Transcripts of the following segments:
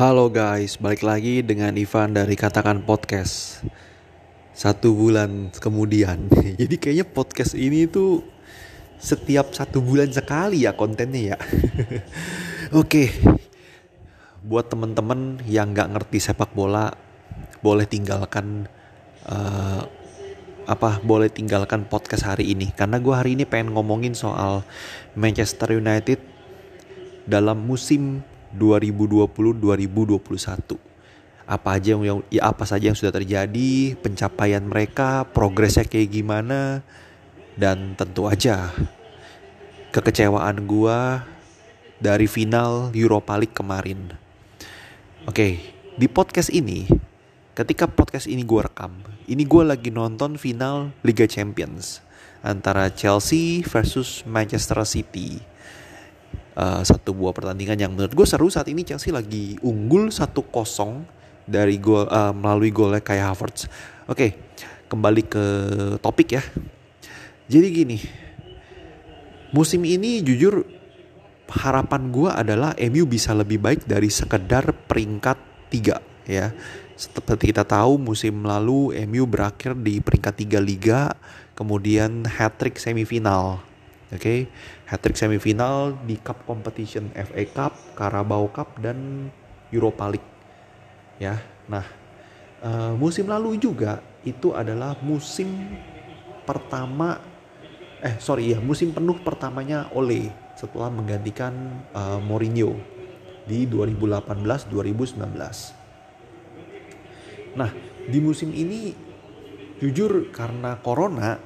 Halo guys, balik lagi dengan Ivan dari Katakan Podcast. Satu bulan kemudian. Jadi kayaknya podcast ini tuh setiap satu bulan sekali ya kontennya ya. Oke, buat temen-temen yang gak ngerti sepak bola Boleh tinggalkan uh, apa boleh tinggalkan podcast hari ini. Karena gue hari ini pengen ngomongin soal Manchester United dalam musim 2020-2021. Apa aja yang ya apa saja yang sudah terjadi, pencapaian mereka, progresnya kayak gimana dan tentu aja kekecewaan gua dari final Europa League kemarin. Oke, di podcast ini ketika podcast ini gue rekam, ini gue lagi nonton final Liga Champions antara Chelsea versus Manchester City uh, satu buah pertandingan yang menurut gue seru saat ini Chelsea lagi unggul 1-0 dari gol uh, melalui golnya kayak Havertz. Oke, okay, kembali ke topik ya. Jadi gini, musim ini jujur harapan gue adalah MU bisa lebih baik dari sekedar peringkat 3 ya. Seperti kita tahu musim lalu MU berakhir di peringkat 3 liga, kemudian hat-trick semifinal Oke, okay? Hat-trick semifinal di cup competition FA Cup, Carabao Cup dan Europa League. Ya. Nah, uh, musim lalu juga itu adalah musim pertama eh sorry ya, musim penuh pertamanya Ole setelah menggantikan uh, Mourinho di 2018-2019. Nah, di musim ini jujur karena corona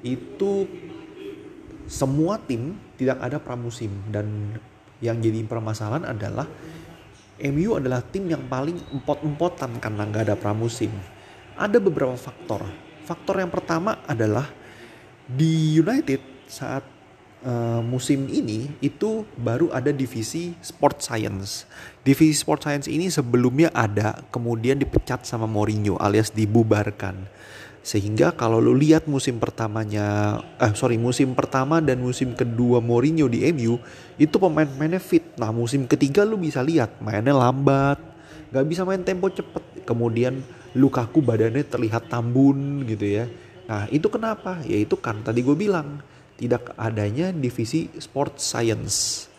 itu semua tim tidak ada pramusim dan yang jadi permasalahan adalah MU adalah tim yang paling empot-empotan karena nggak ada pramusim. Ada beberapa faktor. Faktor yang pertama adalah di United saat uh, musim ini itu baru ada divisi Sport Science. Divisi Sport Science ini sebelumnya ada, kemudian dipecat sama Mourinho alias dibubarkan. Sehingga kalau lu lihat musim pertamanya, eh sorry musim pertama dan musim kedua Mourinho di MU itu pemain-pemainnya fit. Nah musim ketiga lu bisa lihat mainnya lambat, gak bisa main tempo cepet. Kemudian Lukaku badannya terlihat tambun gitu ya. Nah itu kenapa? Ya itu kan tadi gue bilang tidak adanya divisi sport science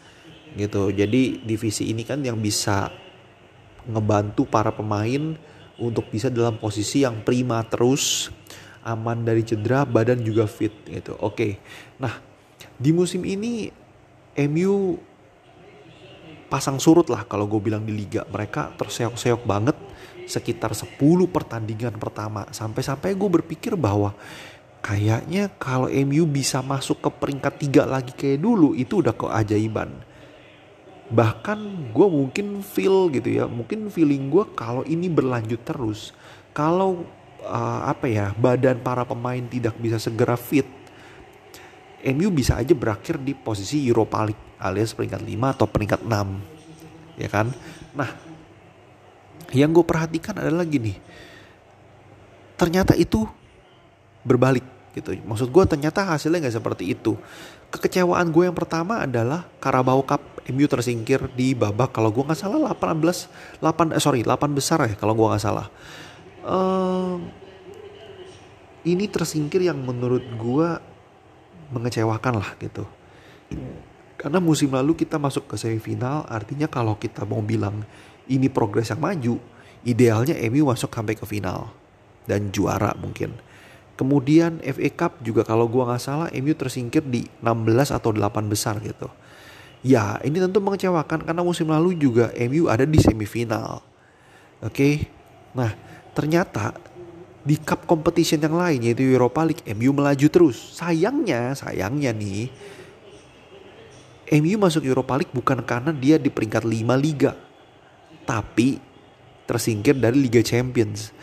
gitu. Jadi divisi ini kan yang bisa ngebantu para pemain untuk bisa dalam posisi yang prima terus aman dari cedera badan juga fit gitu. Oke. Okay. nah di musim ini MU pasang surut lah kalau gue bilang di liga. Mereka terseok-seok banget sekitar 10 pertandingan pertama. Sampai-sampai gue berpikir bahwa kayaknya kalau MU bisa masuk ke peringkat tiga lagi kayak dulu itu udah keajaiban bahkan gue mungkin feel gitu ya mungkin feeling gue kalau ini berlanjut terus kalau uh, apa ya badan para pemain tidak bisa segera fit MU bisa aja berakhir di posisi Europa League alias peringkat 5 atau peringkat 6 ya kan? Nah yang gue perhatikan adalah gini ternyata itu berbalik gitu. Maksud gue ternyata hasilnya nggak seperti itu. Kekecewaan gue yang pertama adalah Carabao Cup MU tersingkir di babak kalau gue nggak salah 18 8 eh, sorry 8 besar ya kalau gue nggak salah. Uh, ini tersingkir yang menurut gue mengecewakan lah gitu. Karena musim lalu kita masuk ke semifinal artinya kalau kita mau bilang ini progres yang maju idealnya MU masuk sampai ke final dan juara mungkin. Kemudian FA Cup juga kalau gua nggak salah MU tersingkir di 16 atau 8 besar gitu. Ya ini tentu mengecewakan karena musim lalu juga MU ada di semifinal. Oke, okay? nah ternyata di cup competition yang lain yaitu Europa League MU melaju terus. Sayangnya, sayangnya nih MU masuk Europa League bukan karena dia di peringkat 5 liga, tapi tersingkir dari Liga Champions.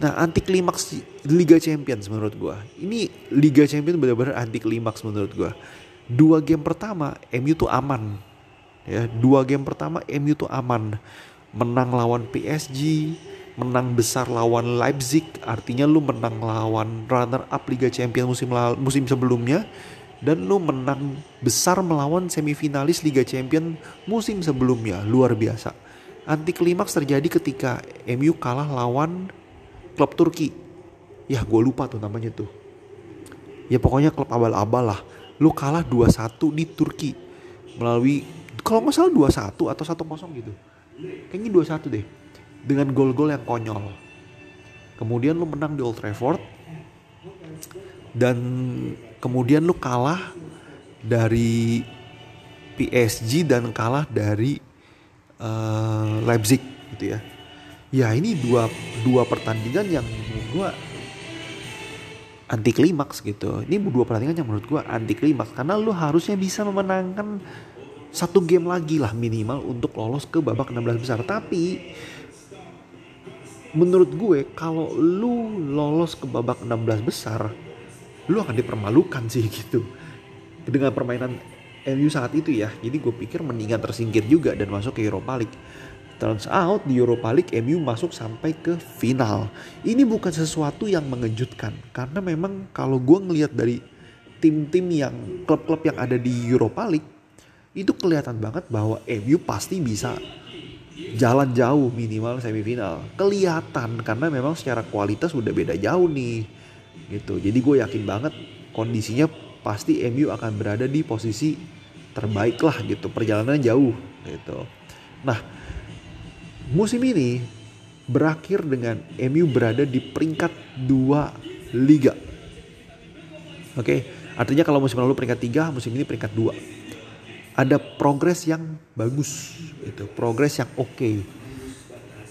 Nah, anti klimaks Liga Champions menurut gue. Ini Liga Champions benar-benar anti klimaks menurut gue. Dua game pertama MU tuh aman. Ya, dua game pertama MU tuh aman. Menang lawan PSG, menang besar lawan Leipzig, artinya lu menang lawan runner up Liga Champions musim musim sebelumnya dan lu menang besar melawan semifinalis Liga Champions musim sebelumnya. Luar biasa Anti klimaks terjadi ketika MU kalah lawan klub Turki. Ya gue lupa tuh namanya tuh. Ya pokoknya klub abal-abal lah. Lu kalah 2-1 di Turki. Melalui kalau nggak salah 2-1 atau 1-0 gitu. Kayaknya 2-1 deh. Dengan gol-gol yang konyol. Kemudian lu menang di Old Trafford. Dan kemudian lu kalah dari PSG dan kalah dari uh, Leipzig gitu ya. Ya ini dua dua pertandingan yang menurut gue anti klimaks gitu. Ini dua pertandingan yang menurut gue anti klimaks karena lu harusnya bisa memenangkan satu game lagi lah minimal untuk lolos ke babak 16 besar. Tapi menurut gue kalau lu lolos ke babak 16 besar, lu akan dipermalukan sih gitu. Dengan permainan MU saat itu ya. Jadi gue pikir mendingan tersingkir juga dan masuk ke Europa League. Turns out di Europa League MU masuk sampai ke final. Ini bukan sesuatu yang mengejutkan karena memang kalau gue ngelihat dari tim-tim yang klub-klub yang ada di Europa League itu kelihatan banget bahwa MU pasti bisa jalan jauh minimal semifinal. Kelihatan karena memang secara kualitas udah beda jauh nih. Gitu. Jadi gue yakin banget kondisinya pasti MU akan berada di posisi terbaik lah gitu perjalanan jauh gitu nah musim ini berakhir dengan MU berada di peringkat dua liga oke artinya kalau musim lalu peringkat tiga musim ini peringkat dua ada progres yang bagus gitu progres yang oke okay.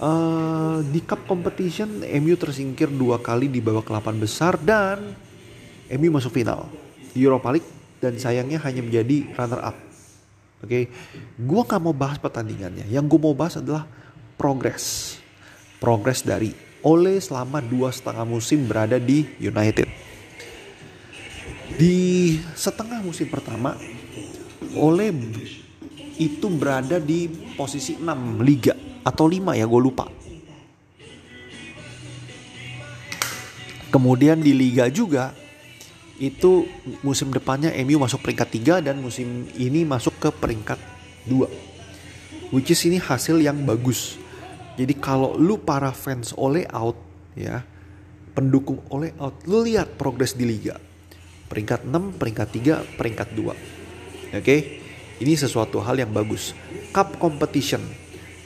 uh, di cup competition MU tersingkir dua kali di babak 8 besar dan MU masuk final di Europa League dan sayangnya hanya menjadi runner up. Oke, okay? gue gak mau bahas pertandingannya. Yang gue mau bahas adalah progres, progres dari Ole selama dua setengah musim berada di United. Di setengah musim pertama, Ole itu berada di posisi 6 liga atau 5 ya gue lupa. Kemudian di liga juga itu musim depannya MU masuk peringkat 3 dan musim ini masuk ke peringkat 2. Which is ini hasil yang bagus. Jadi kalau lu para fans oleh out ya, pendukung oleh out, lu lihat progres di liga. Peringkat 6, peringkat 3, peringkat 2. Oke. Okay? Ini sesuatu hal yang bagus. Cup competition.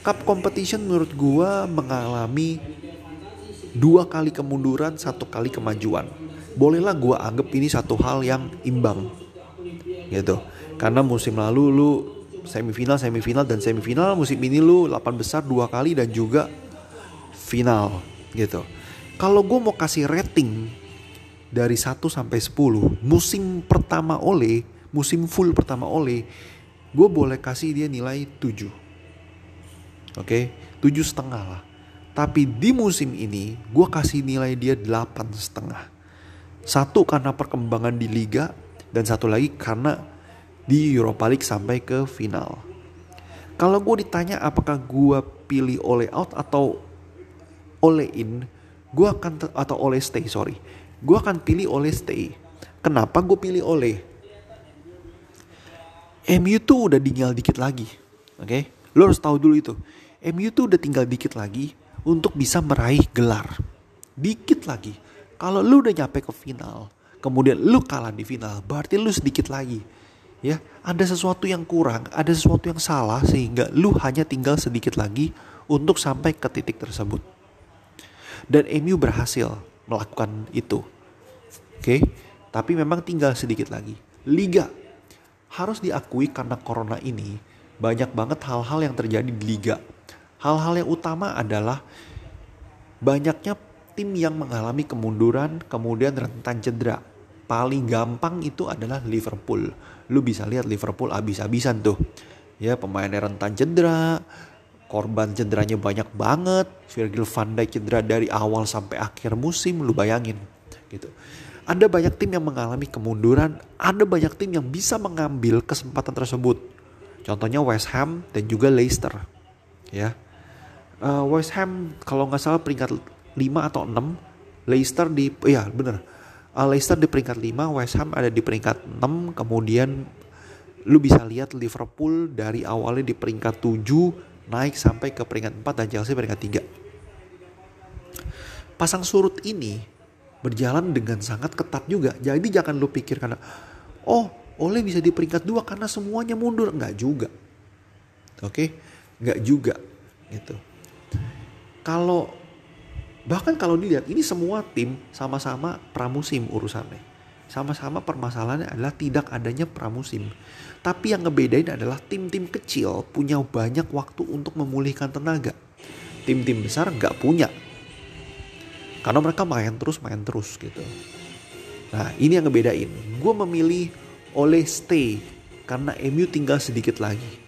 Cup competition menurut gua mengalami dua kali kemunduran, satu kali kemajuan bolehlah gue anggap ini satu hal yang imbang gitu karena musim lalu lu semifinal semifinal dan semifinal musim ini lu 8 besar dua kali dan juga final gitu. Kalau gue mau kasih rating dari 1 sampai 10 musim pertama oleh musim full pertama oleh gue boleh kasih dia nilai 7 oke? Okay? 7 setengah lah. Tapi di musim ini gue kasih nilai dia 8 setengah. Satu karena perkembangan di liga dan satu lagi karena di Europa League sampai ke final. Kalau gue ditanya apakah gue pilih oleh out atau oleh in, gue akan atau oleh stay sorry, gue akan pilih oleh stay. Kenapa gue pilih oleh? MU tuh udah tinggal dikit lagi, oke? Okay? Lo harus tahu dulu itu. MU tuh udah tinggal dikit lagi untuk bisa meraih gelar. Dikit lagi kalau lu udah nyampe ke final, kemudian lu kalah di final, berarti lu sedikit lagi. Ya, ada sesuatu yang kurang, ada sesuatu yang salah sehingga lu hanya tinggal sedikit lagi untuk sampai ke titik tersebut. Dan MU berhasil melakukan itu. Oke, okay? tapi memang tinggal sedikit lagi. Liga harus diakui karena corona ini banyak banget hal-hal yang terjadi di liga. Hal-hal yang utama adalah banyaknya tim yang mengalami kemunduran kemudian rentan cedera. Paling gampang itu adalah Liverpool. Lu bisa lihat Liverpool abis-abisan tuh. Ya pemainnya rentan cedera, korban cederanya banyak banget. Virgil van Dijk cedera dari awal sampai akhir musim, lu bayangin gitu. Ada banyak tim yang mengalami kemunduran, ada banyak tim yang bisa mengambil kesempatan tersebut. Contohnya West Ham dan juga Leicester. Ya, uh, West Ham kalau nggak salah peringkat 5 atau 6 Leicester di ya bener uh, Leicester di peringkat 5 West Ham ada di peringkat 6 kemudian lu bisa lihat Liverpool dari awalnya di peringkat 7 naik sampai ke peringkat 4 dan Chelsea peringkat 3. Pasang surut ini berjalan dengan sangat ketat juga. Jadi jangan lu pikir karena oh oleh bisa di peringkat 2 karena semuanya mundur. Enggak juga. Oke? Okay? Enggak juga gitu. Kalau bahkan kalau dilihat ini semua tim sama-sama pramusim urusannya sama-sama permasalahannya adalah tidak adanya pramusim. Tapi yang ngebedain adalah tim-tim kecil punya banyak waktu untuk memulihkan tenaga. Tim-tim besar nggak punya. Karena mereka main terus, main terus gitu. Nah ini yang ngebedain. Gue memilih oleh stay karena MU tinggal sedikit lagi.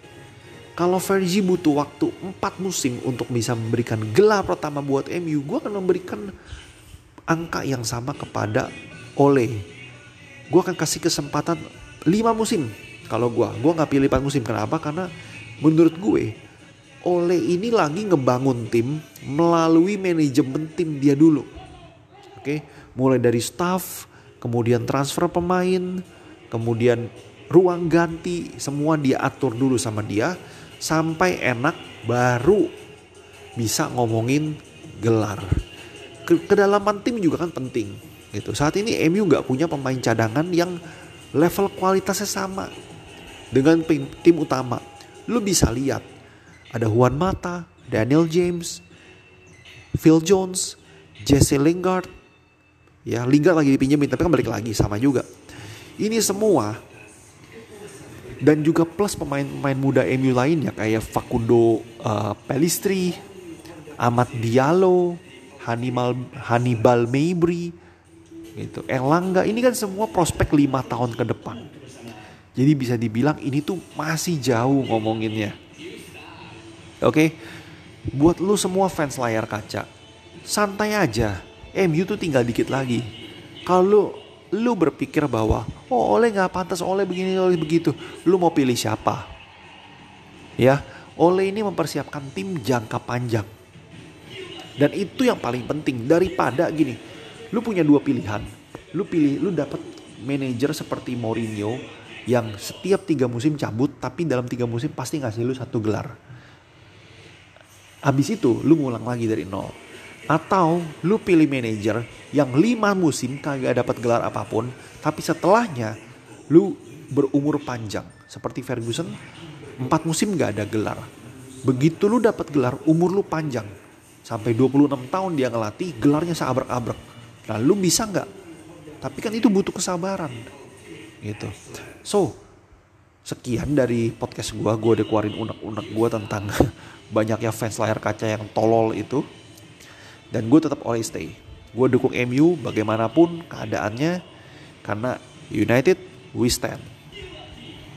Kalau Fergie butuh waktu 4 musim untuk bisa memberikan gelar pertama buat MU, gue akan memberikan angka yang sama kepada Ole. Gue akan kasih kesempatan 5 musim kalau gue gue nggak pilih 4 musim. Kenapa? Karena menurut gue Ole ini lagi ngebangun tim melalui manajemen tim dia dulu. Oke? Mulai dari staff kemudian transfer pemain kemudian ruang ganti semua dia atur dulu sama dia sampai enak baru bisa ngomongin gelar kedalaman tim juga kan penting Gitu. Saat ini MU nggak punya pemain cadangan yang level kualitasnya sama dengan tim, utama. Lu bisa lihat ada Juan Mata, Daniel James, Phil Jones, Jesse Lingard. Ya, Lingard lagi dipinjemin tapi kan balik lagi sama juga. Ini semua dan juga plus pemain-pemain muda MU lainnya kayak Facundo uh, Pelistri, Ahmad Diallo, Hannibal Hannibal Mabry, gitu. Erlangga ini kan semua prospek lima tahun ke depan. Jadi bisa dibilang ini tuh masih jauh ngomonginnya. Oke, buat lu semua fans layar kaca, santai aja. MU tuh tinggal dikit lagi. Kalau lu berpikir bahwa oh oleh nggak pantas oleh begini oleh begitu, lu mau pilih siapa? Ya, oleh ini mempersiapkan tim jangka panjang. Dan itu yang paling penting. Daripada gini lu punya dua pilihan. Lu pilih lu dapat manajer seperti Mourinho yang setiap tiga musim cabut tapi dalam tiga musim pasti ngasih lu satu gelar. Habis itu lu ngulang lagi dari nol atau lu pilih manajer yang lima musim kagak dapat gelar apa pun tapi setelahnya lu berumur panjang seperti Ferguson empat musim gak ada gelar begitu lu dapat gelar umur lu panjang sampai 26 tahun dia ngelatih gelarnya seabrek-abrek Nah lu bisa nggak? Tapi kan itu butuh kesabaran. Gitu. So, sekian dari podcast gue. Gue udah keluarin unek-unek gue tentang banyaknya fans layar kaca yang tolol itu. Dan gue tetap always stay. Gue dukung MU bagaimanapun keadaannya. Karena United we stand.